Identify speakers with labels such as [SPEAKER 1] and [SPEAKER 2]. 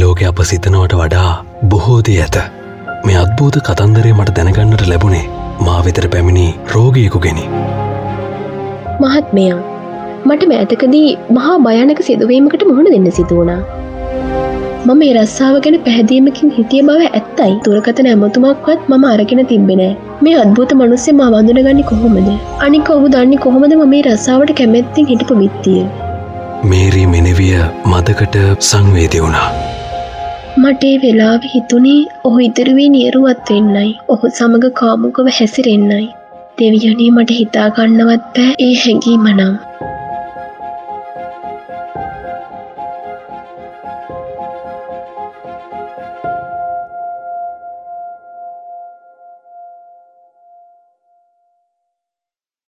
[SPEAKER 1] ලෝක අප සිතනවට වඩා බොහෝදී ඇත. මේ අත්භූත කතන්දරේ මට දැනගන්නට ලැබුණේ මා වෙතර පැමිණි රෝගයකුගෙනි
[SPEAKER 2] මහත්මයා මට මෑතකදී මහා භයනක සිදුවීමකට මුහුණ දෙන්න සිදුවනා මම ඒ රස්සාාව ගැන පැහැදීමකින් හිටිය බව ඇත්තයි. තුරකතන ඇමතුමක්වත් මම අරගෙන තිබෙනෑ මේ අත්භූත මනුස්සේ මා වඳුනගන්න කොහොමද? අනික ඔහු දන්නේ කොහොමද ම මේ රස්සාාවට කැමැත්තිෙන් හිටපු විත්තිය?
[SPEAKER 1] මේරී මෙනෙවිය මදකට සංවේදි වුණා.
[SPEAKER 2] මටේ වෙලාව හිතුනේ ඔහු ඉදිරුවී නියරුවත් වෙන්නයි ඔහු සමඟ කාමුකව හැසිරෙන්න්නයි. දෙවියනේ මට හිතාගන්නවත් බෑ ඒ හැඟීමනම්.